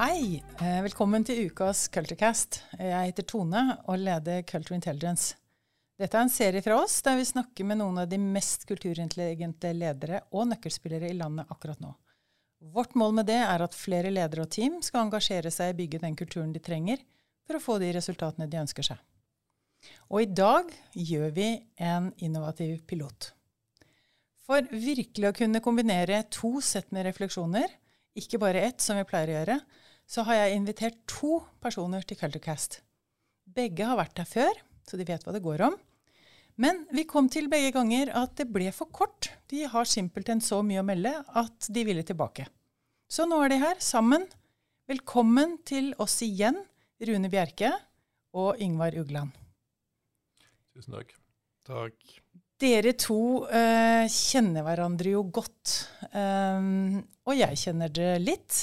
Hei, eh, velkommen til ukas Culturecast. Jeg heter Tone og leder Culture Intelligence. Dette er en serie fra oss der vi snakker med noen av de mest kulturintelligente ledere og nøkkelspillere i landet akkurat nå. Vårt mål med det er at flere ledere og team skal engasjere seg i å bygge den kulturen de trenger for å få de resultatene de ønsker seg. Og i dag gjør vi en innovativ pilot. For virkelig å kunne kombinere to sett med refleksjoner, ikke bare ett som vi pleier å gjøre, så har jeg invitert to personer til Culturecast. Begge har vært der før, så de vet hva det går om. Men vi kom til begge ganger at det ble for kort. De har simpelthen så mye å melde at de ville tilbake. Så nå er de her sammen. Velkommen til oss igjen, Rune Bjerke og Yngvar Ugland. Tusen takk. Takk. Dere to uh, kjenner hverandre jo godt. Um, og jeg kjenner dere litt.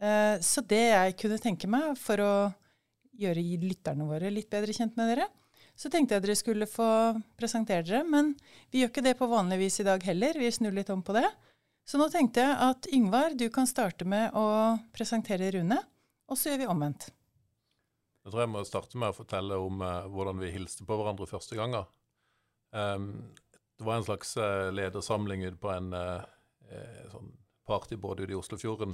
Uh, så det jeg kunne tenke meg for å gjøre lytterne våre litt bedre kjent med dere, så tenkte jeg dere skulle få presentere dere. Men vi gjør ikke det på vanlig vis i dag heller. Vi snur litt om på det. Så nå tenkte jeg at Yngvar, du kan starte med å presentere Rune, og så gjør vi omvendt. Jeg tror jeg må starte med å fortelle om uh, hvordan vi hilste på hverandre første gangen. Um, det var en slags uh, ledersamling på en uh, sånn partybåt ute i Oslofjorden.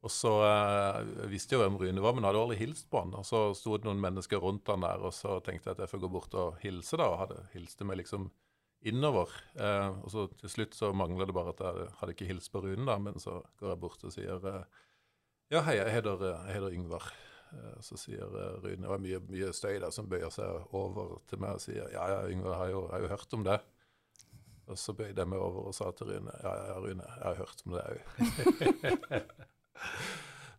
Og så eh, visste jeg hvem Rune var, men hadde aldri hilst på han. Og så sto det noen mennesker rundt han der, og så tenkte jeg at jeg får gå bort og hilse, da. Og hadde hilste meg liksom innover. Eh, og så til slutt så mangla det bare at jeg hadde ikke hilst på Rune, da. Men så går jeg bort og sier uh, ja, hei, jeg heter, jeg heter Yngvar. Eh, så sier Rune, Rune Det var mye, mye støy der som bøyer seg over til meg og sier ja, ja, Yngvar, jeg har jo, har jo hørt om det. Og så bøyde jeg meg over og sa til Rune ja, ja, Rune, jeg har hørt om det òg.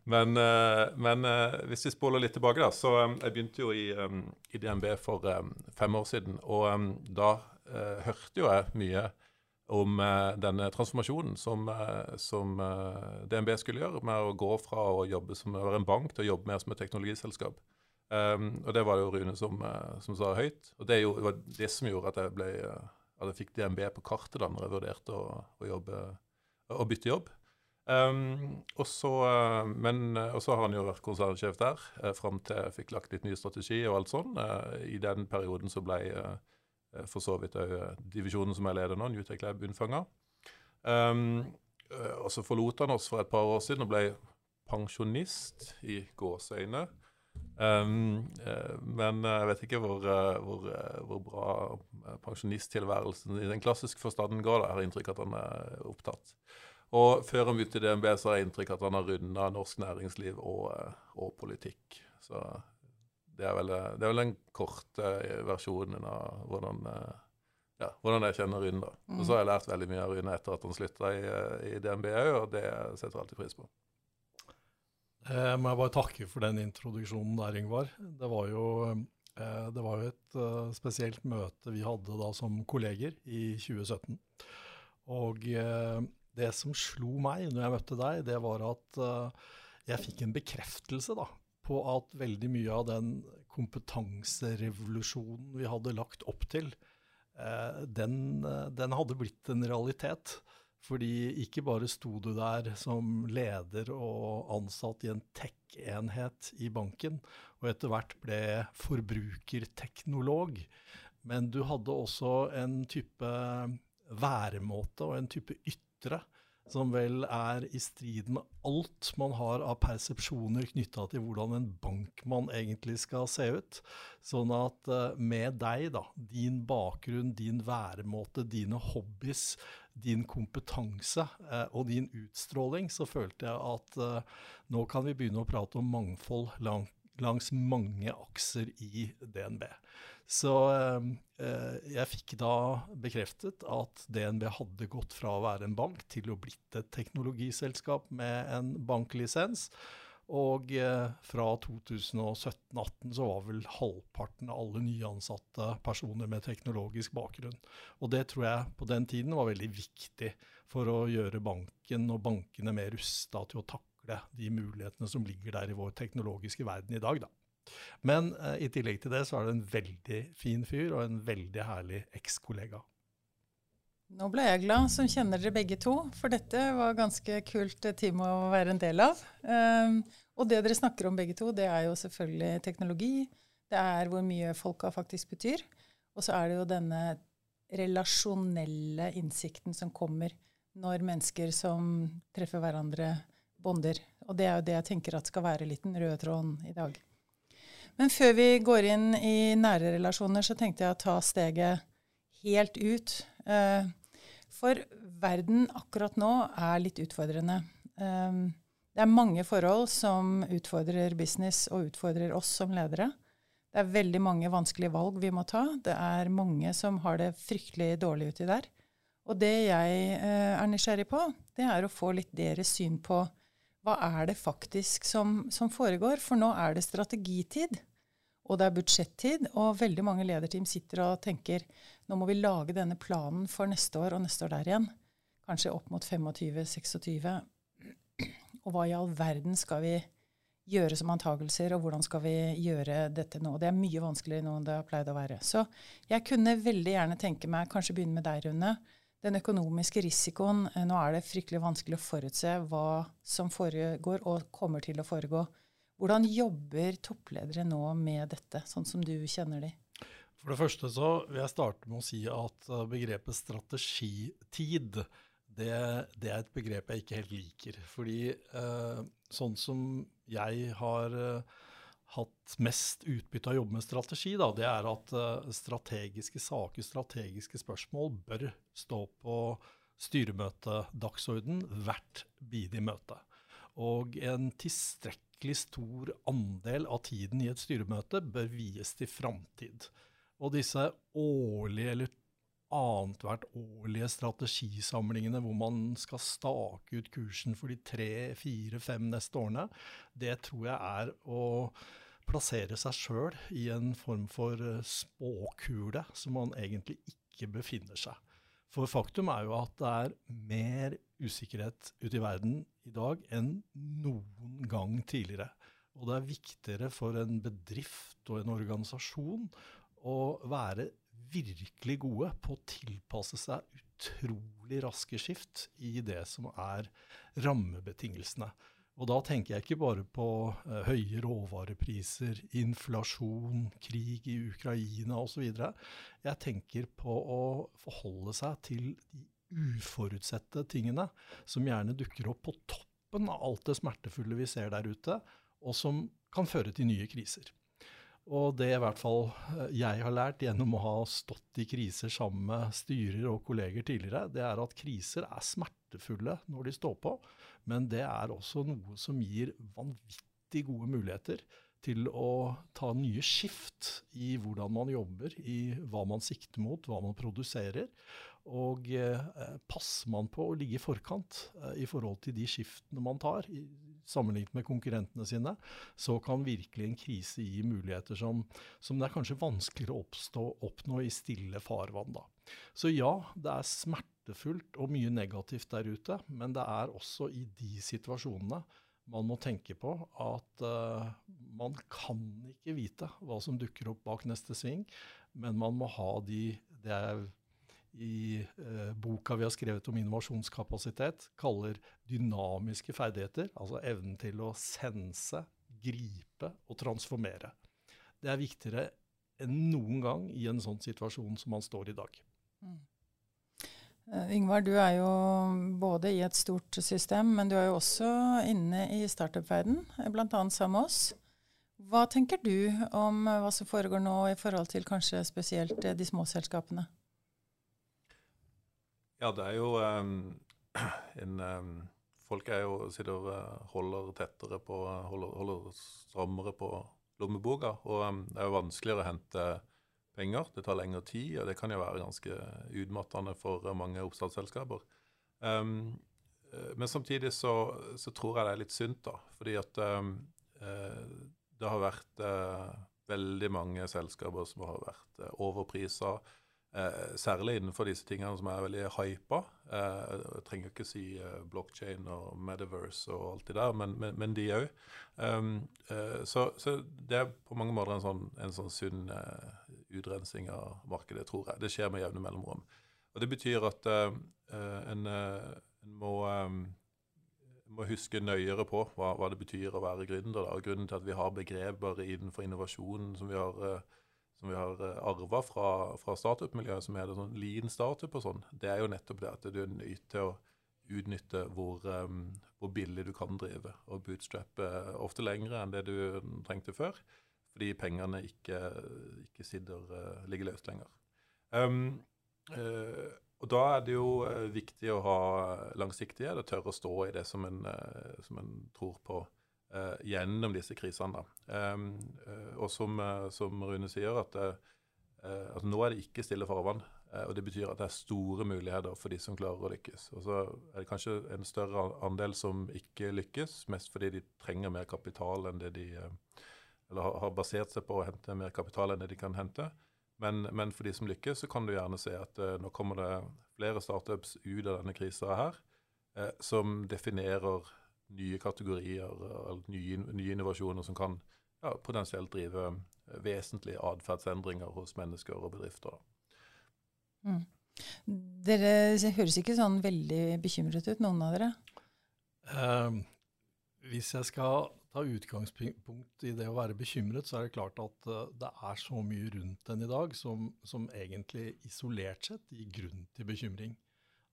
men, eh, men, hvis vi spoler litt tilbake, da. Så jeg begynte jo i, i DNB for fem år siden. Og da hørte jo jeg mye om denne transformasjonen som, som eh, DNB skulle gjøre, med å gå fra å jobbe som å være en bank til å jobbe mer som et teknologiselskap. Og det var det jo Rune som, som sa høyt. Og det, det, var det som gjorde at jeg, ble, at jeg fikk DNB på kartet da når jeg vurderte å, å, jobbe, å bytte jobb. Um, og så, har han jo vært konsernsjef der uh, fram til jeg fikk lagt litt ny strategi og alt sånn. I den perioden så ble Eh, for så vidt òg divisjonen som jeg leder nå, Newtech Lab, unnfanga. Um, eh, og så forlot han oss for et par år siden og ble pensjonist i gåseøyne. Um, men jeg vet ikke hvor, hvor, hvor bra pensjonisttilværelsen i den klassiske forstanden går. Jeg har inntrykk av at han er opptatt. Og før han begynte i DNB, så har jeg inntrykk at han har runda norsk næringsliv og, og politikk. Så det er vel, det er vel den korte versjonen av hvordan, eh, ja, hvordan jeg kjenner Rune. da. Og så har jeg lært veldig mye av Rune etter at han slutta i, i DNB òg, og det setter jeg alltid pris på. Eh, må jeg bare takke for den introduksjonen der, Yngvar. Det var jo, eh, det var jo et eh, spesielt møte vi hadde da som kolleger i 2017. Og uh, det som slo meg når jeg møtte deg, det var at uh, jeg fikk en bekreftelse da, på at veldig mye av den kompetanserevolusjonen vi hadde lagt opp til, eh, den, eh, den, hadde blitt en realitet. Fordi ikke bare sto du der som leder og ansatt i en tech-enhet i banken, og etter hvert ble forbrukerteknolog, men du hadde også en type væremåte og en type ytre som vel er i strid med alt man har av persepsjoner knytta til hvordan en bankmann egentlig skal se ut. Sånn at uh, med deg, da, din bakgrunn, din væremåte, dine hobbies, din kompetanse uh, og din utstråling, så følte jeg at uh, nå kan vi begynne å prate om mangfold langt langs mange akser i DNB. Så eh, jeg fikk da bekreftet at DNB hadde gått fra å være en bank til å blitt et teknologiselskap med en banklisens. Og eh, fra 2017-2018 så var vel halvparten av alle nyansatte personer med teknologisk bakgrunn. Og det tror jeg på den tiden var veldig viktig for å gjøre banken og bankene mer rusta til å takle de mulighetene som ligger der i vår teknologiske verden i dag. da. Men eh, i tillegg til det så er du en veldig fin fyr og en veldig herlig ekskollega. Nå ble jeg glad som kjenner dere begge to, for dette var ganske kult team å være en del av. Um, og det dere snakker om begge to, det er jo selvfølgelig teknologi. Det er hvor mye folka faktisk betyr. Og så er det jo denne relasjonelle innsikten som kommer når mennesker som treffer hverandre, bonder. Og det er jo det jeg tenker at skal være litt den røde tråden i dag. Men før vi går inn i nære relasjoner, så tenkte jeg å ta steget helt ut. Uh, for verden akkurat nå er litt utfordrende. Um, det er mange forhold som utfordrer business og utfordrer oss som ledere. Det er veldig mange vanskelige valg vi må ta. Det er mange som har det fryktelig dårlig uti der. Og det jeg uh, er nysgjerrig på, det er å få litt deres syn på hva er det faktisk som, som foregår. For nå er det strategitid. Og det er budsjettid, og veldig mange lederteam sitter og tenker nå må vi lage denne planen for neste år og neste år der igjen. Kanskje opp mot 25-26. Og hva i all verden skal vi gjøre som antakelser, og hvordan skal vi gjøre dette nå? Det er mye vanskeligere nå enn det har pleid å være. Så jeg kunne veldig gjerne tenke meg, kanskje begynne med deg, Rune. Den økonomiske risikoen. Eh, nå er det fryktelig vanskelig å forutse hva som foregår og kommer til å foregå. Hvordan jobber toppledere nå med dette, sånn som du kjenner de? For det første så vil jeg starte med å si at eh, begrepet strategitid det, det er et begrep jeg ikke helt liker. Fordi eh, sånn som jeg har hatt mest utbytte av å jobbe med strategi, da, det er at eh, strategiske saker, strategiske spørsmål, bør stå på styremøtedagsorden hvert bidige møte. Og en tilstrekkelig stor andel av tiden i et styremøte bør vies til framtid. Og disse årlige eller annethvert årlige strategisamlingene hvor man skal stake ut kursen for de tre, fire, fem neste årene, det tror jeg er å plassere seg sjøl i en form for spåkule som man egentlig ikke befinner seg. For faktum er jo at det er mer usikkerhet ute i verden i dag enn noen gang tidligere. Og det er viktigere for en bedrift og en organisasjon å være virkelig gode på å tilpasse seg utrolig raske skift i det som er rammebetingelsene. Og da tenker jeg ikke bare på uh, høye råvarepriser, inflasjon, krig i Ukraina osv. Jeg tenker på å forholde seg til de uforutsette tingene som gjerne dukker opp på toppen av alt det smertefulle vi ser der ute, og som kan føre til nye kriser. Og det i hvert fall eh, jeg har lært gjennom å ha stått i kriser sammen med styrer og kolleger tidligere, det er at kriser er smertefulle når de står på, men det er også noe som gir vanvittig gode muligheter til å ta nye skift i hvordan man jobber, i hva man sikter mot, hva man produserer. Og eh, passer man på å ligge i forkant eh, i forhold til de skiftene man tar, i, sammenlignet med konkurrentene sine, så kan virkelig en krise gi muligheter som, som det er kanskje vanskeligere å oppnå i stille farvann. Da. Så ja, det er smertefullt og mye negativt der ute, men det er også i de situasjonene man må tenke på at uh, man kan ikke vite hva som dukker opp bak neste sving, men man må ha de det er i uh, boka vi har skrevet om innovasjonskapasitet, kaller dynamiske ferdigheter, altså evnen til å sense, gripe og transformere. Det er viktigere enn noen gang i en sånn situasjon som man står i dag. Mm. Uh, Yngvar, du er jo både i et stort system, men du er jo også inne i startup-verden, bl.a. sammen med oss. Hva tenker du om uh, hva som foregår nå i forhold til kanskje spesielt de små selskapene? Ja, det er jo um, en um, Folk er jo, sitter og holder tettere på Holder, holder strammere på lommeboka. Og um, det er jo vanskeligere å hente penger. Det tar lengre tid, og det kan jo være ganske utmattende for mange oppstartsselskaper. Um, men samtidig så, så, tror jeg det er litt sunt, da. Fordi at um, det har vært uh, veldig mange selskaper som har vært uh, overprisa. Uh, særlig innenfor disse tingene som er veldig hypa. Uh, jeg trenger ikke si uh, blockchain og metaverse og alt det der, men, men, men de òg. Um, så, så, det er på mange måter en sånn, en sånn sunn utrensing av markedet, tror jeg. Det skjer med jevne mellomrom. Og Det betyr at uh, en, uh, en, må, um, må, huske nøyere på hva, hva, det betyr å være gründer. Da. Grunnen til at vi har begreper innenfor innovasjon som vi har, som vi har arva fra, fra startup-miljøet, som er det sånn lean startup og sånn, det er jo nettopp det at du er nødt til å utnytte hvor, um, hvor, billig du kan drive, og bootstrappe ofte lengre enn det du trengte før, fordi pengene ikke, ikke sitter, uh, ligger løst lenger. Um, uh, og Da er det jo uh, viktig å ha langsiktighet og tørre å stå i det som en, som en tror på gjennom disse krisene. Um, og som, som, Rune sier, at, altså nå er det ikke stille farvann. Eh, og Det betyr at det er store muligheter for de som klarer å lykkes. Og så er det kanskje en større andel som ikke lykkes, mest fordi de trenger mer kapital enn det de eh, Eller har basert seg på å hente mer kapital enn det de kan hente. Men, men for de som lykkes, så kan du gjerne se at uh, nå kommer det flere startups ut av denne krisa her, uh, som definerer nye kategorier, eller nye, nye, innovasjoner som kan ja, potensielt drive vesentlige atferdsendringer hos mennesker og bedrifter. Mm. Dere høres ikke sånn veldig bekymret ut, noen av dere? Uh, hvis jeg skal ta utgangspunkt i det å være bekymret, så er det klart at uh, det er så mye rundt den i dag som, som, egentlig isolert sett gir grunn til bekymring.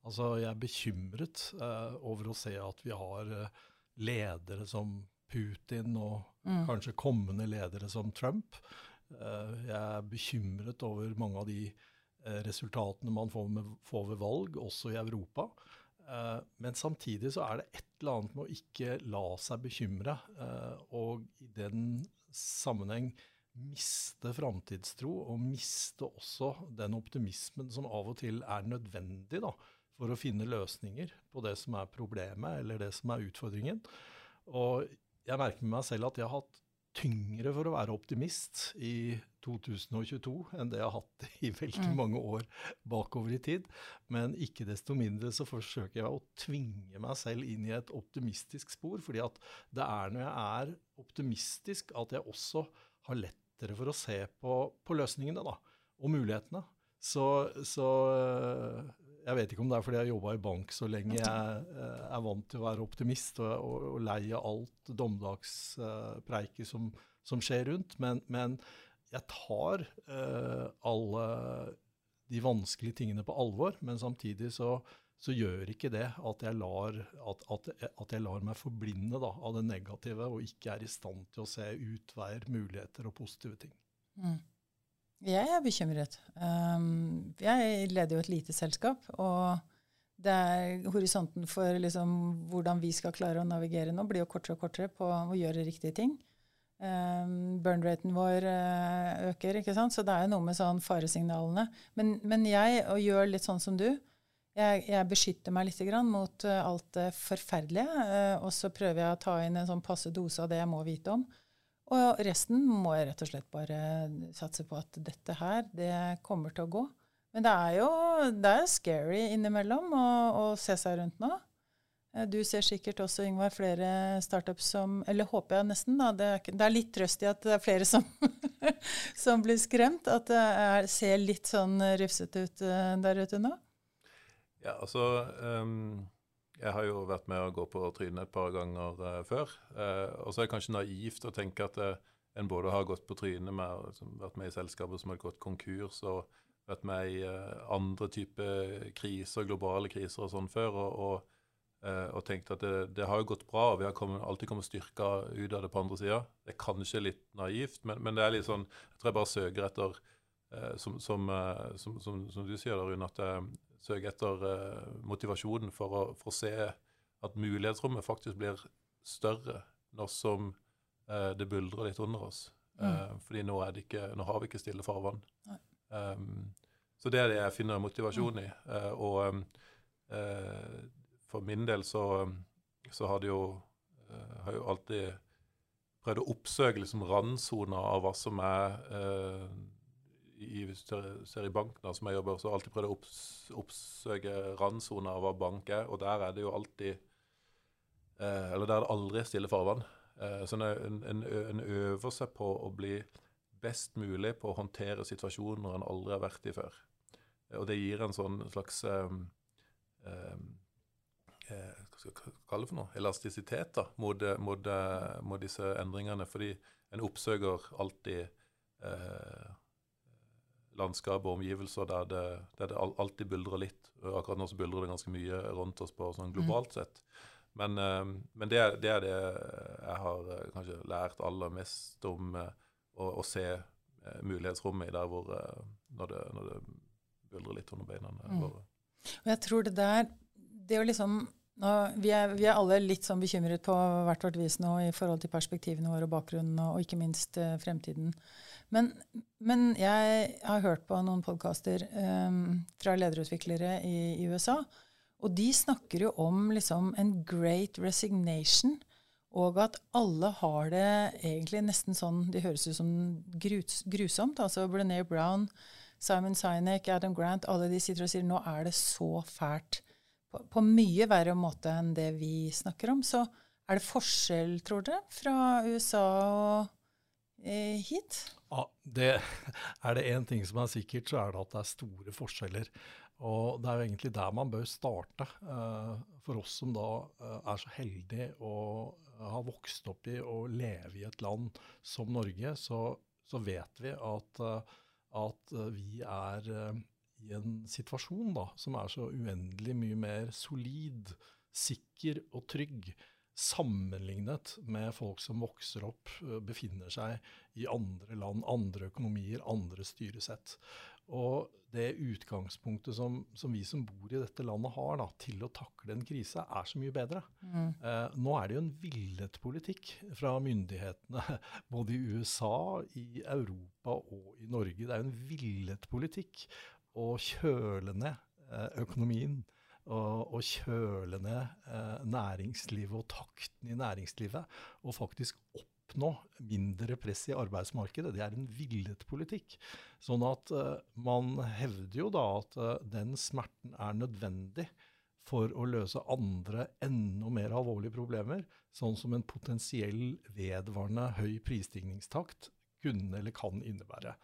Altså, jeg er bekymret eh, over å se at vi har eh, ledere som Putin og mm. kanskje kommende ledere som Trump. jeg er bekymret over mange av de Eh, resultatene man får, med, får, ved valg, også i Europa. Eh, men samtidig så er det et eller annet med å ikke la seg bekymre, eh, og i den sammenheng miste framtidstro, og miste også den optimismen som av og til er nødvendig da, for å finne løsninger på det som er problemet, eller det som er utfordringen. Og jeg merker med meg selv at jeg har hatt tyngre for å være optimist i 2022 enn det jeg har hatt i veldig mm. mange år bakover i tid. Men ikke desto mindre så forsøker jeg å tvinge meg selv inn i et optimistisk spor. fordi at det er når jeg er optimistisk at jeg også har lettere for å se på, på løsningene da, og mulighetene. Så, så jeg vet ikke om det er fordi jeg har jobba i bank så lenge jeg eh, er vant til å være optimist og, og, og lei av alt dommedagspreiket som, som, skjer rundt. Men, men jeg tar uh, alle de vanskelige tingene på alvor. Men samtidig så, så gjør ikke det at jeg lar, at, at, at jeg lar meg forblinde da, av det negative og ikke er i stand til å se utveier, muligheter og positive ting. Mm. Jeg er bekymret. Um, jeg leder jo et lite selskap, og det er horisonten for liksom, hvordan vi skal klare å navigere nå, blir jo kortere og kortere på å gjøre riktige ting. Um, Burn-raten vår uh, øker, ikke sant? så det er jo noe med sånn faresignalene. Men, men jeg gjør litt sånn som du. Jeg, jeg beskytter meg litt mot uh, alt det forferdelige. Uh, og så prøver jeg å ta inn en sånn passe dose av det jeg må vite om. Og resten må jeg rett og slett bare satse på at dette her, det kommer til å gå. Men det er jo det er scary innimellom å, å se seg rundt nå. Eh, du ser sikkert også, Yngvar, flere startups som Eller håper jeg nesten, da. Det er, det er litt trøst i at det er flere som, som blir skremt. At det er, ser litt sånn rufsete ut eh, der ute nå. Ja, altså um jeg har jo vært med å gå på trynet et par ganger uh, før. Uh, og så er det kanskje naivt å tenke at uh, en både har gått på trynet med liksom, vært med i selskaper som har gått konkurs, og vært med i andre typer kriser, globale kriser og sånn før, og, og, og tenkt at det, det, har jo gått bra, og vi har kommet, alltid kommet styrka ut av det på andre sida. Det er kanskje litt naivt, men, men, det er litt sånn Jeg tror jeg bare søker etter, som, som, som, som, du sier, Rune, at søke etter uh, motivasjonen for å, for å, se at mulighetsrommet faktisk blir større når som uh, det buldrer litt under oss. Uh, fordi nå, ikke, nå, har vi ikke stille farvann. Um, så det er det jeg finner motivasjon i. og um, for min del så, så har det jo, har jo alltid prøvd å oppsøke liksom randsona av hva som er i, hvis du ser i banken som jeg jobber, så har alltid prøvd å opps, oppsøke randsoner av hva bank er, og der er det jo alltid eh, Eller der er det aldri stille farvann. Eh, så en, en, en, øver seg på å bli best mulig på å håndtere situasjoner en aldri har vært i før. og det gir en sånn slags um, um, hva skal jeg kalle det for noe, elastisitet da, mot, mot, mot disse endringene. Fordi en oppsøker alltid eh, landskap og omgivelser der det, der det alltid buldrer litt. Akkurat nå så buldrer det ganske mye rundt oss på sånn globalt mm. sett. Men, eh, men det, det, er det jeg har eh, kanskje lært aller mest om eh, å, å se mulighetsrommet i der hvor når det, når det buldrer litt under beina mm. Og jeg tror det der det å liksom nå, vi, er, vi, er, alle litt sånn bekymret på hvert vårt vis nå i forhold til perspektivene våre og bakgrunnen, og, og ikke minst fremtiden. Men, men, jeg har hørt på noen podkaster um, fra lederutviklere i, i, USA, og de snakker jo om liksom en great resignation, og at alle har det egentlig nesten sånn De høres ut som grus, grusomt. Altså Brené Brown, Simon Sinek, Adam Grant, alle de sitter og sier nå er det så fælt på, på, mye verre måte enn det vi snakker om. Så er det forskjell, tror dere, fra USA og hit? Ja, det, Er det én ting som er sikkert, så er det at det er store forskjeller. Og det er jo egentlig der man bør starte. Uh, for oss som da uh, er så heldige å ha vokst opp i og leve i et land som Norge, så, så vet vi at, at vi er i en situasjon da, som er så uendelig mye mer solid, sikker og trygg, sammenlignet med folk som vokser opp, befinner seg i andre land, andre økonomier, andre styresett. Og det utgangspunktet som, som, vi som bor i dette landet har da, til å takle en krise, er så mye bedre. Mm. Eh, nå er det jo en villet politikk fra myndighetene, både i USA, i Europa og i Norge. Det er jo en villet politikk å kjøle ned eh, økonomien og, og kjøle ned eh, næringslivet og takten i næringslivet, og faktisk oppnå mindre press i arbeidsmarkedet. Det er en villet politikk. Sånn at eh, man hevder jo da at eh, den smerten er nødvendig for å løse andre, enda mer alvorlige problemer, sånn som en potensiell vedvarende høy prisstigningstakt kunne eller kan innebære.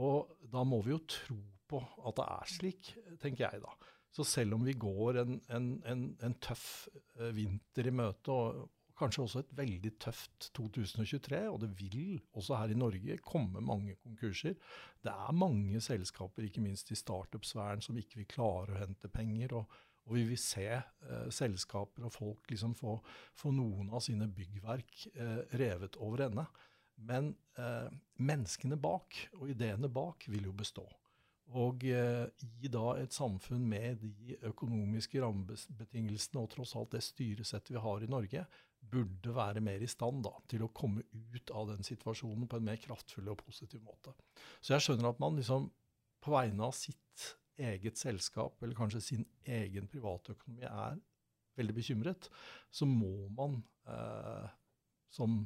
Og da må vi jo tro på at det er slik, tenker jeg da. Så selv om vi går en, en, en, en tøff eh, vinter i møte, og kanskje også et veldig tøft 2023, og det vil også her i Norge komme mange konkurser. Det er mange selskaper, ikke minst i startup-sfæren, som ikke vil klare å hente penger. og, og vi vil se eh, selskaper og folk liksom få, få, noen av sine byggverk eh, revet over ende. Men eh, menneskene bak og ideene bak vil jo bestå. Og eh, i da et samfunn med de økonomiske rammebetingelsene og tross alt det styresettet vi har i Norge, burde være mer i stand da, til å komme ut av den situasjonen på en mer kraftfull og positiv måte. Så jeg skjønner at man liksom på vegne av sitt eget selskap, eller kanskje sin egen privatøkonomi, er veldig bekymret. Så må man, eh, som,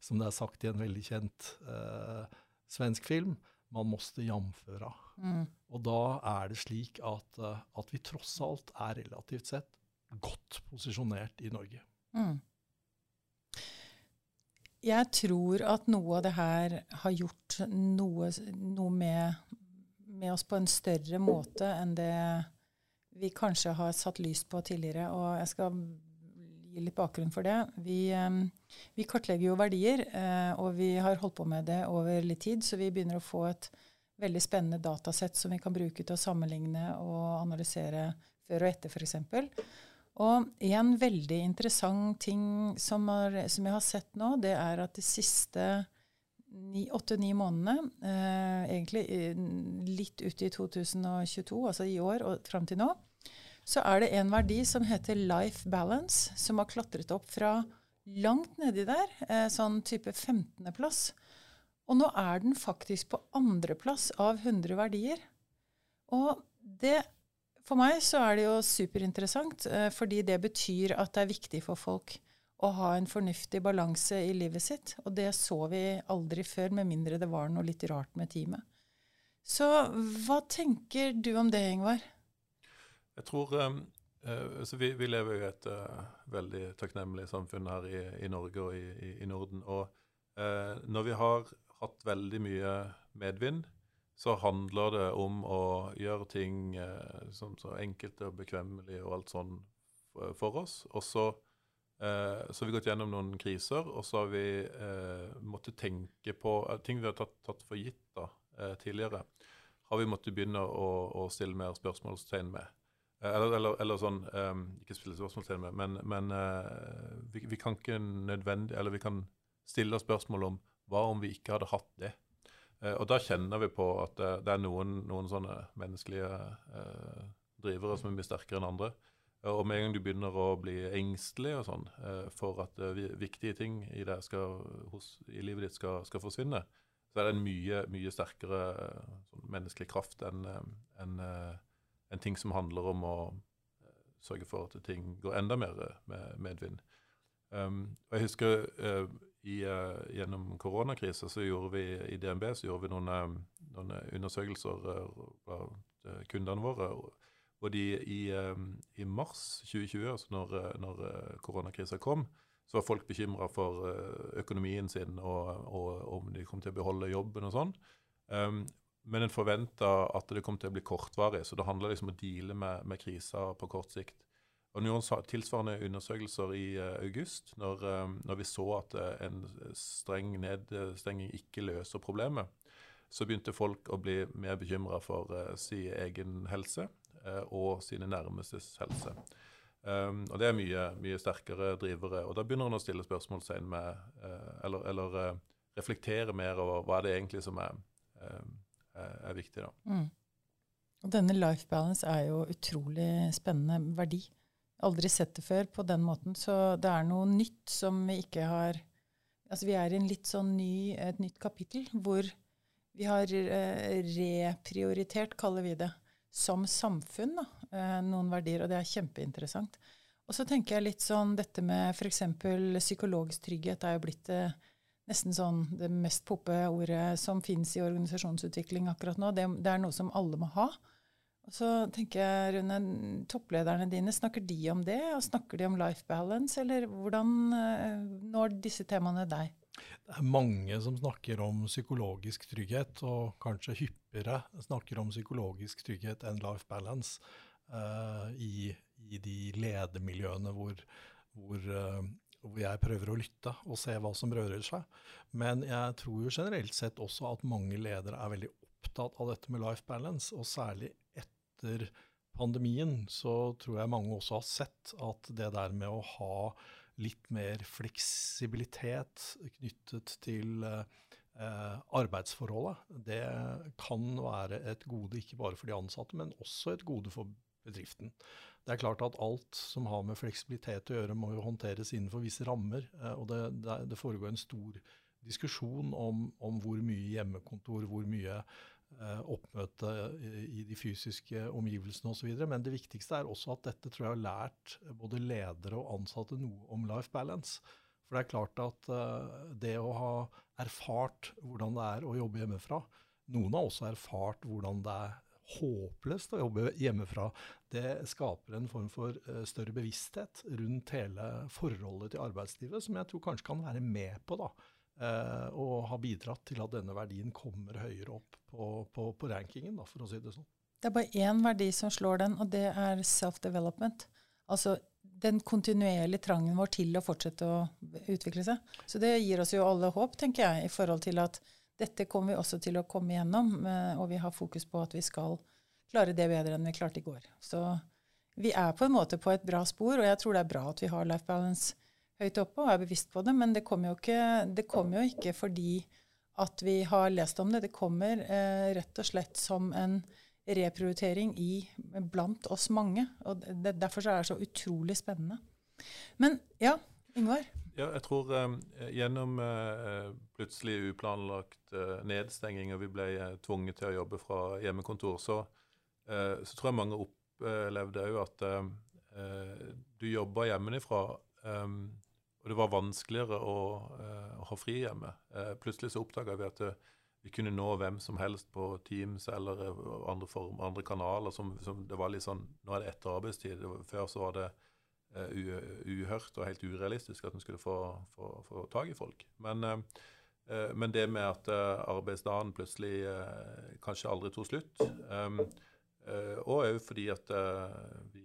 som, det er sagt i en veldig kjent eh, svensk film, man måtte jamføre. Mm. Og da er det slik at, eh, at, vi tross alt er relativt sett godt posisjonert i Norge. Mm. Jeg tror at noe av det her har gjort noe, noe med, med, oss på en større måte enn det vi kanskje har satt lys på tidligere. Og jeg skal gi litt bakgrunn for det. Vi, eh, vi kartlegger jo verdier, eh, og vi har holdt på med det over litt tid, så vi begynner å få et veldig spennende datasett som vi kan bruke til å sammenligne og analysere før og etter, f.eks. Og en veldig interessant ting som, er, som, jeg har sett nå, det er at de siste åtte-ni månedene, eh, egentlig litt ut i 2022, altså i år og fram til nå, så er det en verdi som heter life balance, som har klatret opp fra langt nedi der, eh, sånn type 15.-plass. Og nå er den faktisk på andreplass av 100 verdier. Og det For meg så er det jo superinteressant, eh, fordi det betyr at det er viktig for folk å ha en fornuftig balanse i livet sitt. Og det så vi aldri før, med mindre det var noe litt rart med teamet. Så hva tenker du om det, Ingvar? Jeg tror um, uh, vi, vi, lever jo i et uh, veldig takknemlig samfunn her i, i Norge og i, i, Norden. Og når vi har hatt veldig mye medvind, så handler det om å gjøre ting eh, sånn så enkelte og bekvemmelige og alt sånn for, oss. Og så, eh, så, har vi gått gjennom noen kriser, og så har vi eh, måttet tenke på eh, ting vi har tatt, tatt for gitt da, eh, tidligere. Har vi måttet begynne å, å stille mer spørsmålstegn med. Eh, eller, eller, eller, sånn um, Ikke stille til meg, men, men vi, vi, kan ikke nødvendig Eller vi kan stille spørsmål om hva om vi ikke hadde hatt det? Uh, og da kjenner vi på at det, det er noen, noen, sånne menneskelige drivere som er mye sterkere enn andre. Og med en gang du begynner å bli engstelig og sånn for at viktige ting i, skal, hos, i, livet ditt skal, skal, forsvinne, så er det en mye, mye sterkere sånn menneskelig kraft enn en, en ting som handler om å sørge for at ting går enda mer med medvind. Um, og jeg husker uh, i, uh, gjennom koronakrisa gjorde vi i DNB så gjorde vi noen, um, noen undersøkelser blant kundene våre. Og de i, i mars 2020, altså når, når koronakrisa kom, så var folk bekymra for økonomien sin og, og, om de kom til å beholde jobben og sånn. Men en forventa at det kom til å bli kortvarig, så det handla liksom om å deale med, med krisa på kort sikt. Og noen tilsvarende undersøkelser i uh, august, når, uh, når, vi så at uh, en streng nedstenging ikke løser problemet. Så begynte folk å bli mer bekymra for sin egen helse og sine nærmestes helse. Um, og det er mye, mye, sterkere drivere. Og da begynner en å stille spørsmålstegn med Eller, eller reflektere mer over hva er det egentlig som er, er viktig, da. Mm. Og denne life balance er jo utrolig spennende verdi aldri sett det før på den måten. Så det er noe nytt som vi ikke har Altså vi er i sånn ny, et nytt kapittel hvor vi har eh, reprioritert, kaller vi det, som samfunn, da, eh, noen verdier. Og det er kjempeinteressant. Og så tenker jeg litt sånn dette med f.eks. psykologisk trygghet er jo blitt eh, nesten sånn det mest poppe ordet som fins i organisasjonsutvikling akkurat nå. Det, det, er noe som alle må ha. Og så tenker jeg, Rune, Topplederne dine, snakker de om det? Og snakker de om life balance, eller hvordan eh, når disse temaene deg? Det er mange som snakker om psykologisk trygghet, og kanskje hyppigere snakker om psykologisk trygghet enn life balance uh, i, i, de ledermiljøene hvor, hvor, uh, hvor, jeg prøver å lytte og se hva som rører seg. Men jeg tror jo generelt sett også at mange ledere er veldig opptatt av dette med life balance, og særlig etter pandemien så tror jeg mange også har sett at det der med å ha litt mer fleksibilitet knyttet til eh, arbeidsforholdet, det kan være et gode ikke bare for de ansatte, men også et gode for bedriften. Det er klart at alt som har med fleksibilitet å gjøre, må jo håndteres innenfor visse rammer. Eh, og det, det, foregår en stor diskusjon om, om, hvor mye hjemmekontor, hvor mye Eh, oppmøte i de fysiske omgivelsene osv. Men det viktigste er også at dette tror jeg har lært både ledere og ansatte noe om life balance. For det er klart at uh, det å ha erfart hvordan det er å jobbe hjemmefra Noen har også erfart hvordan det er håpløst å jobbe hjemmefra. Det skaper en form for uh, større bevissthet rundt hele forholdet til arbeidslivet, som jeg tror kanskje kan være med på da, og har ha bidratt til at denne verdien kommer høyere opp på, på, på rankingen, da, for å si det sånn. Det er bare én verdi som slår den, og det er self-development. Altså den kontinuerlige trangen vår til å fortsette å utvikle seg. Så det gir oss jo alle håp, tenker jeg, i forhold til at dette kommer vi også til å komme igjennom, eh, og vi har fokus på at vi skal klare det bedre enn vi klarte i går. Så vi er på en måte på et bra spor, og jeg tror det er bra at vi har life balance høyt oppe og er bevisst på det, men det kommer jo ikke, kommer jo ikke fordi at vi har lest om det. Det kommer eh, rett og slett som en reprioritering i, blant oss mange. og det, Derfor er det så utrolig spennende. Men ja, Ingvar? Ja, jeg tror eh, gjennom eh, plutselig uplanlagt eh, nedstenging, og vi ble eh, tvunget til å jobbe fra hjemmekontor, så, så tror jeg mange opplevde òg at du jobba hjemmefra. Um, og det var vanskeligere å, å ha fri hjemme. Plutselig så oppdaga vi at vi kunne nå hvem som helst på Teams eller andre, form, andre kanaler. Som, som, det var litt sånn, Nå er det etter arbeidstid. Før så var det uhørt og helt urealistisk at en skulle få, få, få tak i folk. Men Eh, men det med at eh, arbeidsdagen plutselig eh, kanskje aldri tok slutt um, Og òg fordi at vi,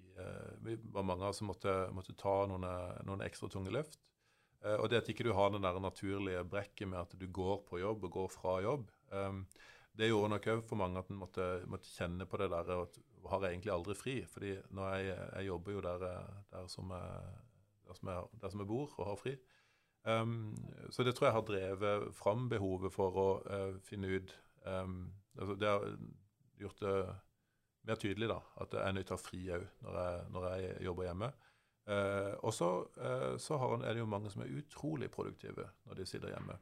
vi, var mange som måtte, måtte ta noen, noen, ekstra tunge løft. Og det at ikke du har den der naturlige brekket med at du går på jobb og går fra jobb, um, det gjorde nok òg for mange at en måtte, måtte, kjenne på det der at har jeg egentlig aldri fri? Fordi når jeg, jeg jobber jo der, der, som jeg, der, som jeg, der som jeg bor og har fri. Um, så det tror jeg har drevet fram behovet for å uh, finne ut um, altså Det har gjort det mer tydelig da, at jeg er nødt til å ha fri òg når, når, jeg jobber hjemme. Uh, og uh, så har, er det jo mange som er utrolig produktive når de sitter hjemme.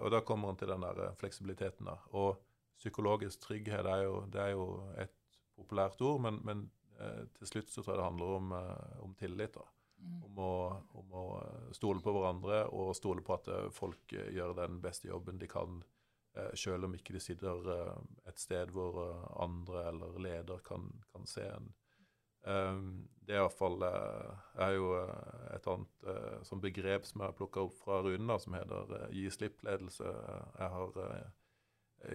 og da kommer en til den der fleksibiliteten. da, Og psykologisk trygghet er jo, det er jo et populært ord, men, men til slutt så tror jeg det handler om, om tillit. da. Mm. Om å, om, å, stole på hverandre og stole på at eh, folk eh, gjør den beste jobben de kan, eh, selv om ikke de sitter et sted hvor andre eller leder kan, kan se en. Det er iallfall er jo et annet sånn begrep som jeg har plukka opp fra Rune, som heter gi slipp-ledelse. Jeg har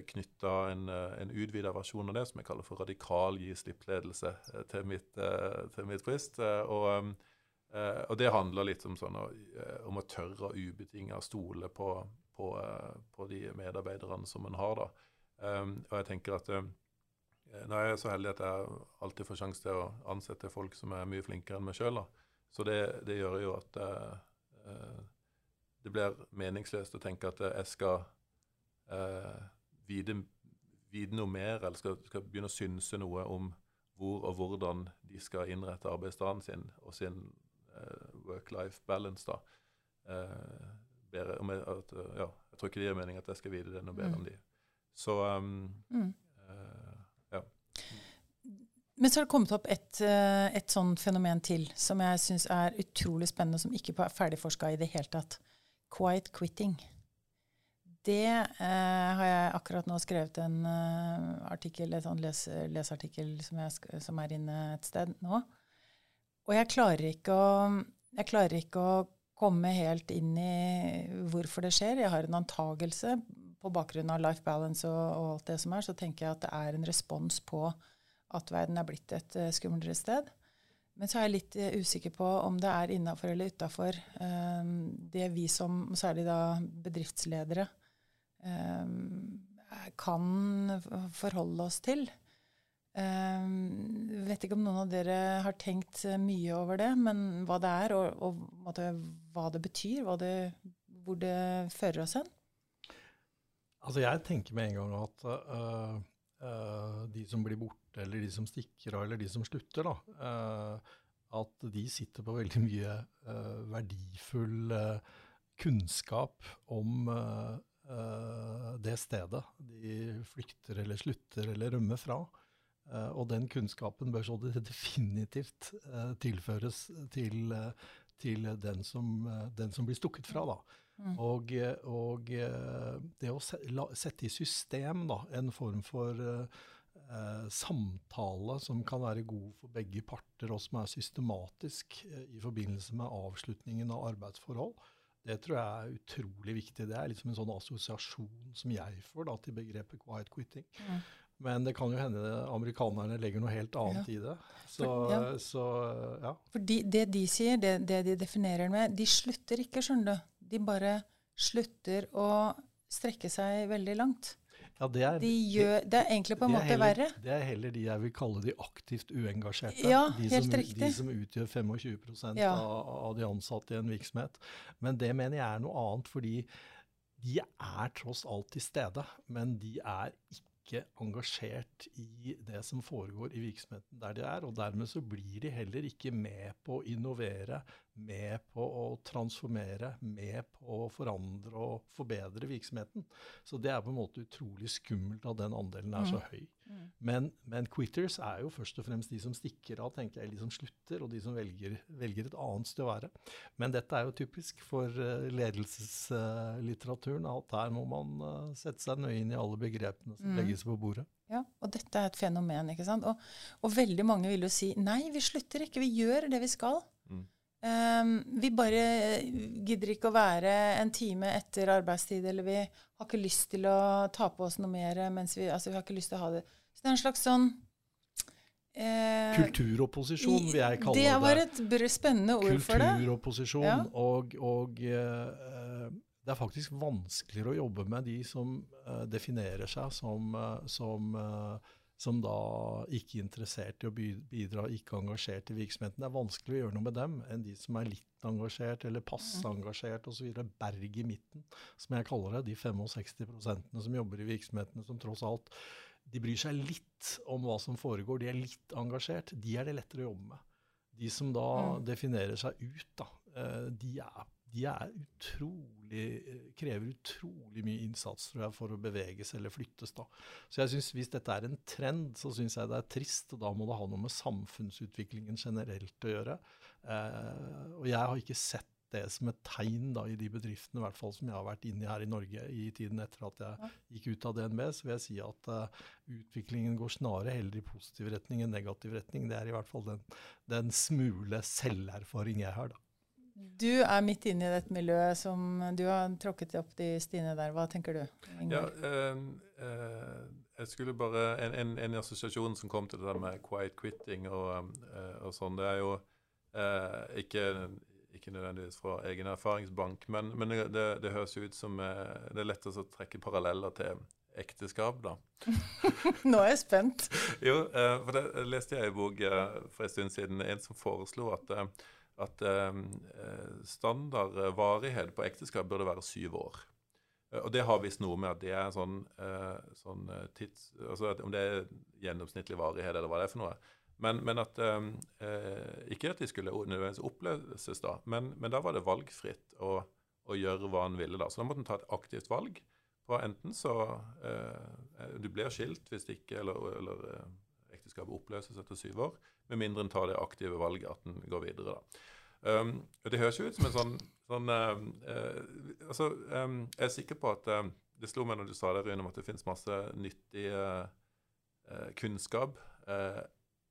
knytta en, en utvida versjon av det som jeg kaller for radikal gi slipp-ledelse, til mitt, til mitt frist. Og og det handler litt om, sånn, om å tørre å ubetinga stole på, på, på, de medarbeiderne som en har. da. Og jeg tenker at Nå er jeg så heldig at jeg alltid får sjanse til å ansette folk som er mye flinkere enn meg sjøl. Så det, det, gjør jo at det blir meningsløst å tenke at jeg skal vite, vite, noe mer, eller skal, skal begynne å synse noe om hvor og hvordan de skal innrette arbeidsdagen sin og sin uh, work-life balance, da. Uh, bedre, at, eh, ja, jeg tror ikke det gir mening at jeg skal vite det noe bedre mm. enn de. Så um, mm. ja. Men så har det kommet opp et, et sånn fenomen til som jeg syns er utrolig spennende, som ikke er ferdigforska i det hele tatt. Quiet quitting. Det eh, har jeg akkurat nå skrevet en uh, artikkel, et sånn les, leseartikkel som, jeg, som, er inne et sted nå. Og jeg klarer å, jeg klarer ikke å komme helt inn i hvorfor det skjer. Jeg har en antagelse på bakgrunn av life balance og, og, alt det som er, så tenker jeg at det er en respons på at verden er blitt et uh, skumlere sted. Men så er jeg litt uh, usikker på om det er innafor eller utafor um, det vi som, særlig da bedriftsledere, kan forholde oss til. Um, vet ikke om noen av dere har tenkt mye over det, men hva det er, og, og måtte, hva det betyr, hva det, hvor det fører oss hen? Altså Jeg tenker med en gang at uh, uh, de som blir borte, eller de som stikker av, eller de som slutter, da, uh, at de sitter på veldig mye verdifull kunnskap om det stedet de flykter eller slutter eller rømmer fra. Uh, og den kunnskapen bør så definitivt uh, tilføres til, til den, som, den, som, blir stukket fra. Da. Mm. Og, og det å sette i system da, en form for samtale som kan være god for begge parter, og som er systematisk i forbindelse med avslutningen av arbeidsforhold, det tror jeg er utrolig viktig. Det er liksom en sånn assosiasjon som jeg får da, til begrepet quiet quitting. Mm. Men det kan jo hende amerikanerne legger noe helt annet ja. i det. Så, For, ja. Så, ja. For de, det de sier, det, det, de definerer med De slutter ikke, skjønner du. De bare slutter å strekke seg veldig langt. Ja, det er, de gjør, det er egentlig på en måte heller, verre. Det er heller de jeg vil kalle de aktivt uengasjerte. Ja, de, helt som, riktig. de som utgjør 25 ja. av, av de ansatte i en virksomhet. Men det mener jeg er noe annet, fordi de er tross alt til stede, men de er ikke ikke engasjert i det som foregår i virksomheten der de er. Og dermed så blir de heller ikke med på å innovere, med på å transformere, med på å forandre og forbedre virksomheten. Så det er på en måte utrolig skummelt at den andelen er så mm. høy. Mm. Men, men, quitters er jo først og fremst de som stikker av, tenker jeg, de som slutter, og de som velger, velger et annet sted å være. Men dette er jo typisk for uh, ledelseslitteraturen, at der må man uh, sette seg nøye inn i alle begrepene som mm. legges på bordet. Ja, og dette er et fenomen. ikke sant? Og, og, veldig mange vil jo si nei, vi slutter ikke, vi gjør det vi skal. Um, vi bare gidder ikke å være en time etter arbeidstid, eller vi har ikke lyst til å ta på oss noe mer mens vi Altså, vi har ikke lyst til å ha det. Så det er en slags sånn eh, Kulturopposisjon, vil jeg kalle det. Det var et spennende ord for det. Kulturopposisjon. Ja. Og, og eh, det er faktisk vanskeligere å jobbe med de som eh, definerer seg som, eh, som eh, som da ikke er interessert i å bidra, ikke engasjert i virksomheten. Det er vanskelig å gjøre noe med dem enn de som er litt engasjert eller passe mm. engasjert osv. Berg i midten, som jeg kaller det. De 65% som jobber i virksomhetene som tross alt de bryr seg litt om hva som foregår, de er litt engasjert. De er det lettere å jobbe med. De som da mm. definerer seg ut, da, eh, de er de utrolig, krever utrolig mye innsats tror jeg, for å beveges eller flyttes. da. Så jeg synes Hvis dette er en trend, så syns jeg det er trist. og Da må det ha noe med samfunnsutviklingen generelt å gjøre. Eh, og jeg har ikke sett det som et tegn da, i de bedriftene i hvert fall som jeg har vært inne i her i Norge i tiden etter at jeg gikk ut av DNB, så vil jeg si at uh, utviklingen går snarere heller i positiv retning enn negativ retning. Det er i hvert fall den, den smule selverfaring jeg har. da. Du er midt inne i dette miljøet som du har tråkket opp de stiene der. Hva tenker du? Ja, øh, øh, jeg skulle bare, En, en, en assosiasjon som kom til det der med quiet quitting og, øh, og sånn, det er jo eh, ikke, ikke, nødvendigvis fra egen erfaringsbank, men, men det, det, det, høres ut som det er lett å trekke paralleller til ekteskap, da. Nå er jeg spent. jo, eh, for det leste jeg i bok for en stund siden. En som foreslo at at ehm, eh, standard varighet på ekteskap burde være syv år. Eh, og det har visst noe med at det er sånn, eh, sånn tids... Altså om det er gjennomsnittlig varighet, eller hva det er for noe. Men, men at ehm, eh, Ikke at de skulle nødvendigvis oppløses, da, men, men, da var det valgfritt å, å, gjøre hva han ville. da. Så da måtte en ta et aktivt valg. For enten så eh, Du blir skilt hvis ikke, eller, eller ekteskapet oppløses etter syv år, med mindre en tar det aktive valget at en går videre. da. Um, det høres jo ut som en sånn, sånn uh, uh, altså, um, Jeg er sikker på at uh, Det slo meg når du sa det, Rune, at det finnes masse nyttig kunnskap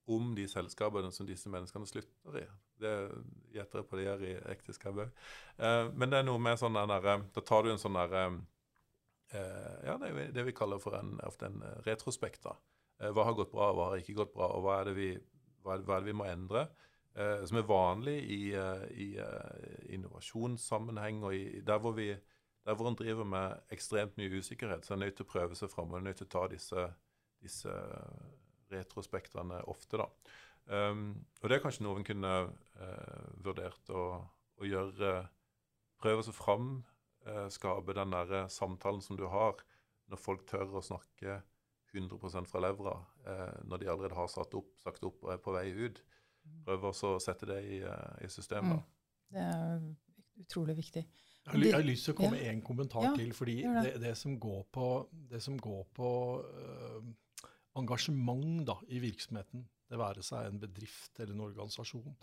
om de selskapene som disse menneskene slutter i. Det gjetter jeg på det gjør i ekteskapet òg. men det er noe med sånn der, Da tar du en sånn der Ja, det, er det vi kaller for en, en retrospekt. da. Hva har gått bra, hva har ikke gått bra, og hva er det vi er det vi må endre? Eh, som er vanlig i, eh, i innovasjonssammenheng og i, der, hvor vi, der hvor en driver med ekstremt mye usikkerhet, så er en nødt til å prøve seg fram og nødt til å ta disse, disse retrospektene ofte. da. Um, og det er kanskje noe en kunne uh, vurdert å, å gjøre Prøve seg fram, uh, skape den der samtalen som du har når folk tør å snakke 100% fra levra eh, når de allerede har satt opp, sagt opp og er på vei ut. Mm. Prøve å sette det i, uh, i systemet. Mm. Det er utrolig viktig. Jeg har, jeg har lyst til å komme med ja. en kommentar ja, til. fordi det. Det, det. som går på, som går på uh, engasjement da, i virksomheten, det være seg en bedrift eller en organisasjon,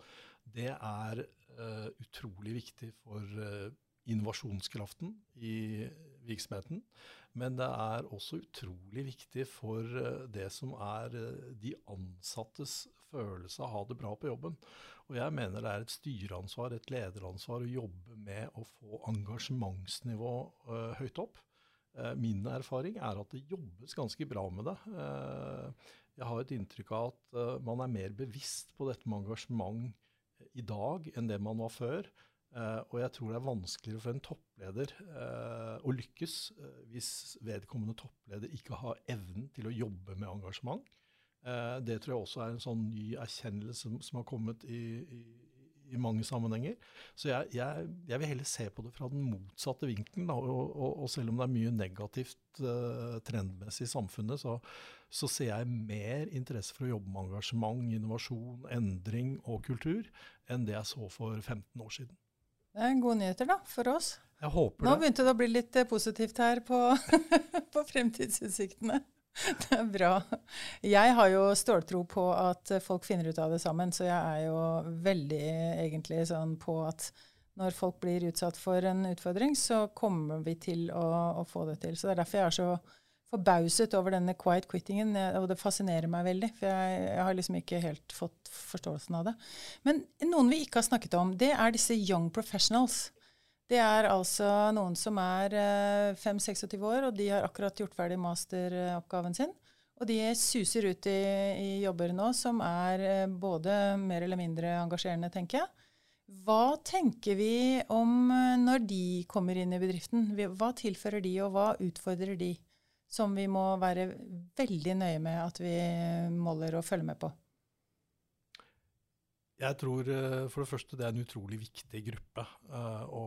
det er uh, utrolig viktig for uh, innovasjonskraften i virksomheten. Men det er også utrolig viktig for eh, det som er eh, de ansattes følelse av å ha det bra på jobben. Og jeg mener det er et styreansvar, et lederansvar, å jobbe med å få engasjementsnivå uh, høyt opp. Min erfaring er at det jobbes ganske bra med det. Jeg har et inntrykk av at man er mer bevisst på dette med engasjement i dag enn det man var før. Uh, og jeg tror det er vanskeligere for en toppleder uh, å lykkes uh, hvis vedkommende toppleder ikke har evnen til å jobbe med engasjement. det tror jeg også er en sånn ny erkjennelse som, som har kommet i, i, i, mange sammenhenger. Så jeg, jeg, jeg, vil heller se på det fra den motsatte vinkelen. Og, og, og, selv om det er mye negativt trendmessig i samfunnet, så, så ser jeg mer interesse for å jobbe med engasjement, innovasjon, endring og kultur enn det jeg så for 15 år siden. Det er gode nyheter da, for oss. Jeg håper Nå begynte det å bli litt eh, positivt her på, på fremtidsutsiktene. Det er bra. Jeg har jo ståltro på at folk finner ut av det sammen, så jeg er jo veldig egentlig sånn på at når folk blir utsatt for en utfordring, så kommer vi til å, å få det til. Så det er derfor jeg er så forbauset over denne quiet quittingen, og det fascinerer meg veldig. For jeg, jeg, har liksom ikke helt fått forståelsen av det. Men noen vi ikke har snakket om, det er disse young professionals. Det er altså noen som er 5-26 år, og de har akkurat gjort ferdig masteroppgaven sin. Og de suser ut i, i jobber nå som er både mer eller mindre engasjerende, tenker jeg. Hva tenker vi om når de kommer inn i bedriften? Hva tilfører de, og hva utfordrer de? Som vi må være veldig nøye med at vi måler og følger med på? Jeg tror eh, for det første det er en utrolig viktig gruppe uh, å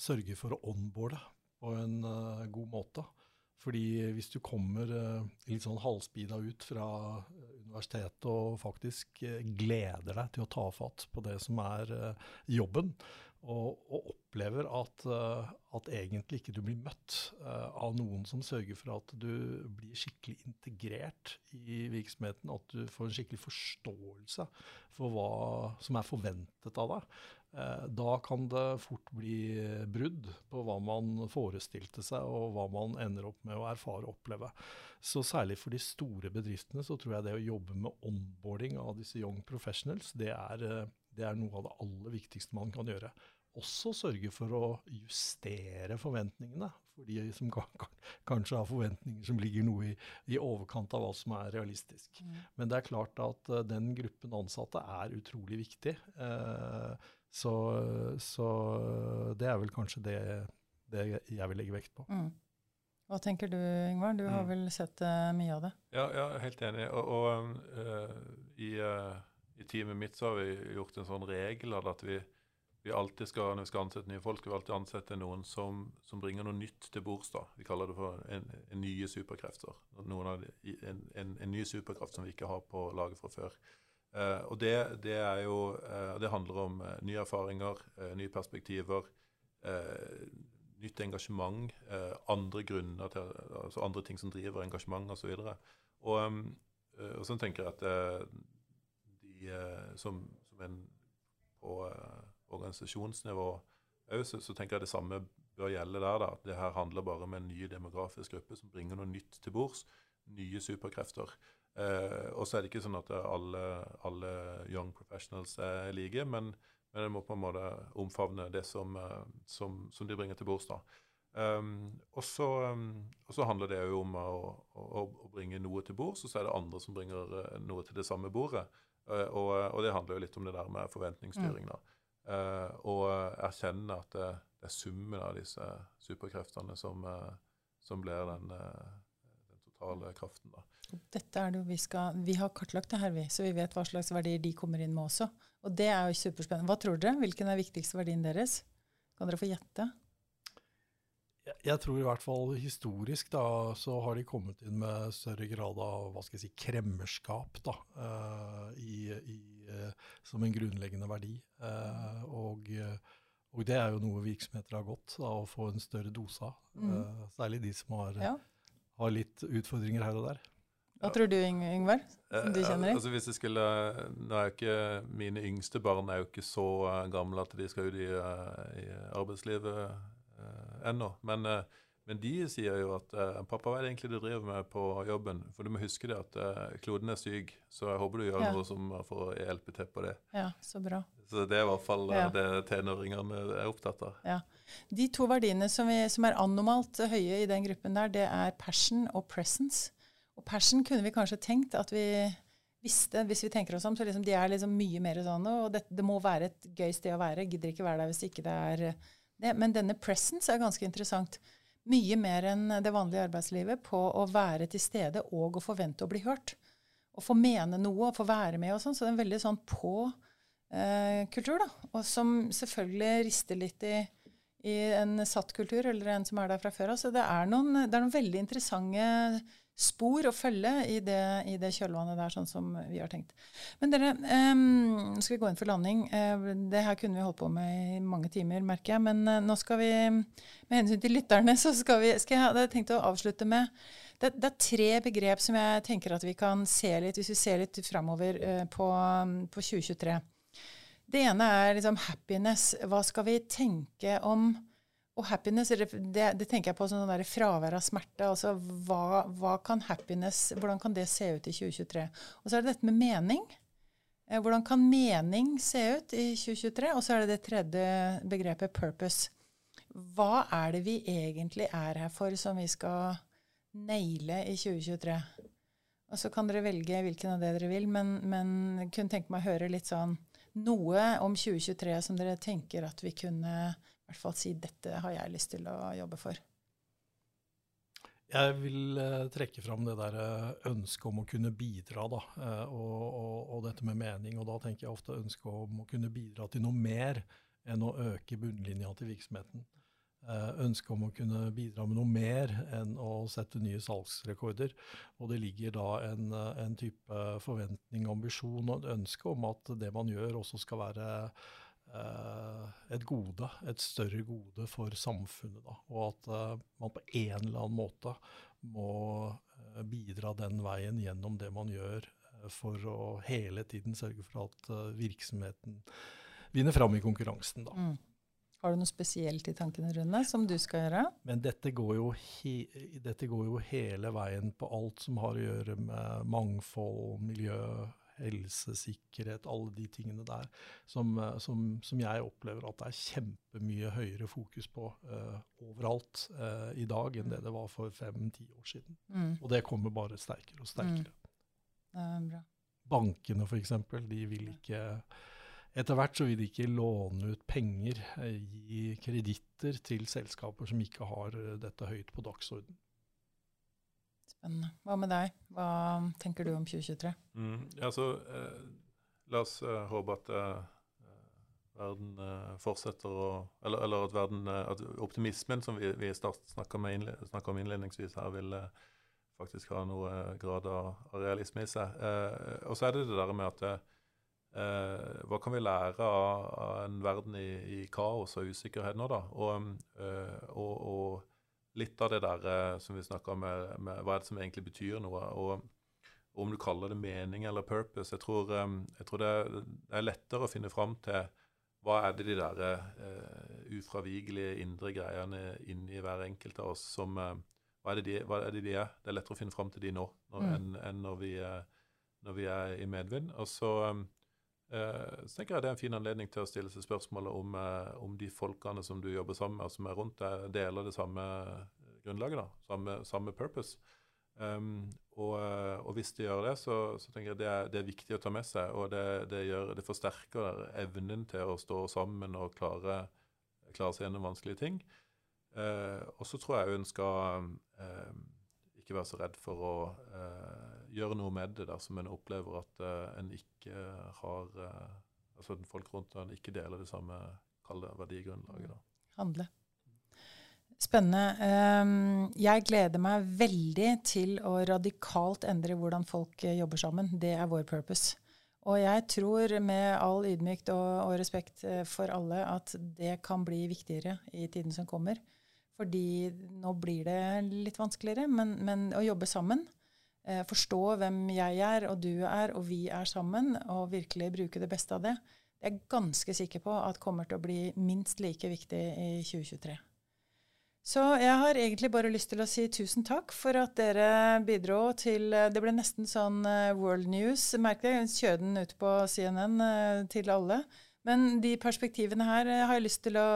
sørge for å onboarde på en uh, god måte. Fordi hvis du kommer litt sånn halvspida ut fra universitetet og faktisk gleder deg til å ta fatt på det som er jobben, og, og opplever at, uh, at, egentlig ikke du blir møtt uh, av noen som sørger for at du blir skikkelig integrert i virksomheten, at du får en skikkelig forståelse for hva som er forventet av deg, uh, da kan det fort bli brudd på hva man forestilte seg, og hva man ender opp med å erfare og oppleve. Så særlig for de store bedriftene så tror jeg det å jobbe med onboarding av disse young professionals, det er det er noe av det aller viktigste man kan gjøre. Også sørge for å justere forventningene for de som kan, kan, kanskje har forventninger som ligger noe i, i, overkant av hva som er realistisk. Mm. Men det er klart at uh, den gruppen ansatte er utrolig viktig. Uh, så, så, det er vel kanskje det, det, jeg vil legge vekt på. Mm. Hva tenker du, Ingvar? Du har mm. vel sett uh, mye av det? Ja, ja helt enig. Og, og i i teamet mitt så har vi gjort en sånn regel at vi, vi alltid skal, når vi skal ansette nye folk, skal vi alltid ansette noen som, som bringer noe nytt til bords. Vi kaller det for en, en nye superkrefter. Av en, en, en, ny superkraft som vi ikke har på laget fra før. Uh, og det, det, er jo uh, Det handler om uh, nye erfaringer, nye perspektiver, nytt engasjement, andre grunner til altså andre ting som driver engasjement osv. Og, og, um, og så tenker jeg at Eh, som, som en på uh, organisasjonsnivå òg, så, så, tenker jeg det samme bør gjelde der. da. Det her handler bare om en ny demografisk gruppe som bringer noe nytt til bords. Nye superkrefter. Uh, og så er det ikke sånn at alle, alle young professionals er like, men, men en må på en måte omfavne det som, uh, som, som de bringer til bords. da. Um, og, så, um, handler det jo om å, å, å, bringe noe til bords, og så er det andre som bringer noe til det samme bordet. Eh, og, og, det handler jo litt om det der med forventningsstyring. da. Uh, og erkjenne at det, det, er summen av disse superkreftene som, uh, som blir den, uh, den, totale kraften. da. Dette er det vi skal, vi har kartlagt det her, vi, så vi vet hva slags verdier de kommer inn med også. Og det er jo superspennende. Hva tror dere? Hvilken er viktigste verdien deres? Kan dere få gjette? Jeg tror i hvert fall historisk da, så har de kommet inn med større grad av hva skal jeg si, kremmerskap da, uh, i, i, uh, som en grunnleggende verdi. Uh, og, og, det er jo noe virksomheter har gått da, å få en større dose av. Mm. særlig de som har, ja. har, litt utfordringer her og der. Hva tror du, Yngvar? Som du kjenner i? Altså hvis jeg skulle, nå er jo ikke Mine yngste barn er jo ikke så gamle at de skal ut i, i arbeidslivet ennå. Men, uh, men, de sier jo at uh, 'pappa, hva er det egentlig du driver med på jobben?' For du må huske det at kloden er syk, så jeg håper du gjør ja. noe som får hjelpe til på det. Ja, Så bra. Så det er i hvert fall ja. det tenåringene er opptatt av. Ja. De to verdiene som, vi, som er anomalt høye i den gruppen der, det er passion og presence. Og passion kunne vi kanskje tenkt at vi visste, hvis vi tenker oss om, så liksom, de er liksom mye mer sånn og det, det, må være et gøy sted å være. Gidder ikke være der hvis ikke det er det, men denne presence er ganske interessant. Mye mer enn det vanlige arbeidslivet på å være til stede og å forvente å bli hørt. Å få mene noe og få være med og sånn. Så det er en veldig sånn på-kultur, eh, da. Og som selvfølgelig rister litt i, i en satt kultur, eller en som er der fra før av. Så det er, noen, det er noen veldig interessante spor å følge i det, i det, kjølvannet der, sånn som vi har tenkt. Men dere, um, nå skal vi gå inn for landing. Uh, det her kunne vi holdt på med i mange timer, merker jeg. Men uh, nå skal vi, med hensyn til lytterne, så skal vi skal jeg, hadde tenkt å avslutte med det, det, er tre begrep som jeg tenker at vi kan se litt, hvis vi ser litt framover uh, på, på 2023. Det ene er liksom happiness. Hva skal vi tenke om Og happiness, det, det, tenker jeg på som sånn fravær av smerte. altså hva, hva, kan happiness, Hvordan kan det se ut i 2023? Og så er det dette med mening. Eh, hvordan kan mening se ut i 2023? Og så er det det tredje begrepet purpose. Hva er det vi egentlig er her for, som vi skal naile i 2023? Og så kan dere velge hvilken av det dere vil, men, men kunne tenke meg å høre litt sånn noe om 2023 som dere tenker at vi kunne i hvert fall si dette har jeg lyst til å jobbe for? Jeg vil eh, trekke fram det der eh, ønsket om å kunne bidra, da, eh, og, og, og, dette med mening. Og da tenker jeg ofte ønsket om å kunne bidra til noe mer enn å øke bunnlinja til virksomheten. Ønsket om å kunne bidra med noe mer enn å sette nye salgsrekorder. Og det ligger da en, en type forventning, ambisjon og et ønske om at det man gjør også skal være et gode, et større gode for samfunnet. Da. Og at uh, man på en eller annen måte må uh, bidra den veien gjennom det man gjør, for å hele tiden sørge for at virksomheten vinner fram i konkurransen. Da. Mm. Har du noe spesielt i tankene, Rune, som du skal gjøre? Men dette går, jo he, dette går jo hele veien på alt som har å gjøre med mangfold, miljø, helse, sikkerhet, alle de tingene der som, eh, som, som jeg opplever at det er kjempemye høyere fokus på uh, overalt uh, i dag enn det det var for fem-ti år siden. Mm. Og det kommer bare sterkere og sterkere. Mm. Bankene f.eks., de vil ikke etter hvert så vil de ikke låne ut penger, gi kreditter til selskaper som ikke har dette høyt på dagsorden. Spennende. Hva med deg? Hva tenker du om 2023? Mm, altså, eh, la oss eh, håpe at eh, verden eh, fortsetter å Eller, eller at, verden, eh, at optimismen som vi, vi snakka om innledningsvis her, vil eh, faktisk ha noe grad av, av realisme i seg. og så er det det der med at hva kan vi lære av, av en verden i, i, kaos og usikkerhet nå, da? Og, og, og litt av det der eh, som vi snakka om, med, med, hva er det som egentlig betyr noe. og om du kaller det mening eller purpose. Jeg tror, eh, jeg tror det, er lettere å finne fram til hva er det de der uh, ufravigelige indre greiene inni hver enkelt av oss som uh, hva, er de, hva, er det de, er Det er lettere å finne fram til de nå når, mm. enn, enn når, vi, når, vi, er i medvind. Og så um, Eh, så tenker jeg det er en fin anledning til å stille seg spørsmålet om, eh, om de folkene som du jobber sammen med, som er rundt deg, deler det samme grunnlaget, da, samme, samme purpose. Um, og, eh, og, hvis de gjør det, så, så tenker jeg det er, det er, viktig å ta med seg. Og det, det, gjør, det forsterker evnen til å stå sammen og klare, klare seg gjennom vanskelige ting. Uh, og så tror jeg hun skal uh, ikke være så redd for å uh, gjøre noe med det dersom en opplever at uh, en ikke har uh, Altså at folk rundt en ikke deler det samme kalde verdigrunnlaget. da. Handle. Spennende. Um, jeg gleder meg veldig til å radikalt endre hvordan folk jobber sammen. Det er vår purpose. Og jeg tror med all ydmykt og, og respekt for alle at det kan bli viktigere i tiden som kommer. Fordi nå blir det litt vanskeligere, men, men å jobbe sammen eh, forstå hvem jeg er og du er og vi er sammen, og virkelig bruke det beste av det, det er jeg ganske sikker på at kommer til å bli minst like viktig i 2023. Så jeg har egentlig bare lyst til å si tusen takk for at dere bidro til Det ble nesten sånn uh, World News. Merk det, kjør den ut på CNN eh, til alle. Men de perspektivene her har jeg lyst til å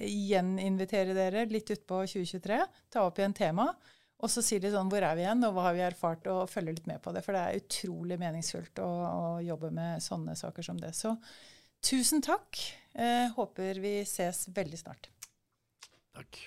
gjeninvitere dere litt utpå 2023. Ta opp igjen tema. Og så sier de sånn Hvor er vi igjen, og hva har vi erfart? Og følger litt med på det. For det er utrolig meningsfullt å, å jobbe med sånne saker som det. Så tusen takk. Eh, håper vi ses veldig snart. Takk.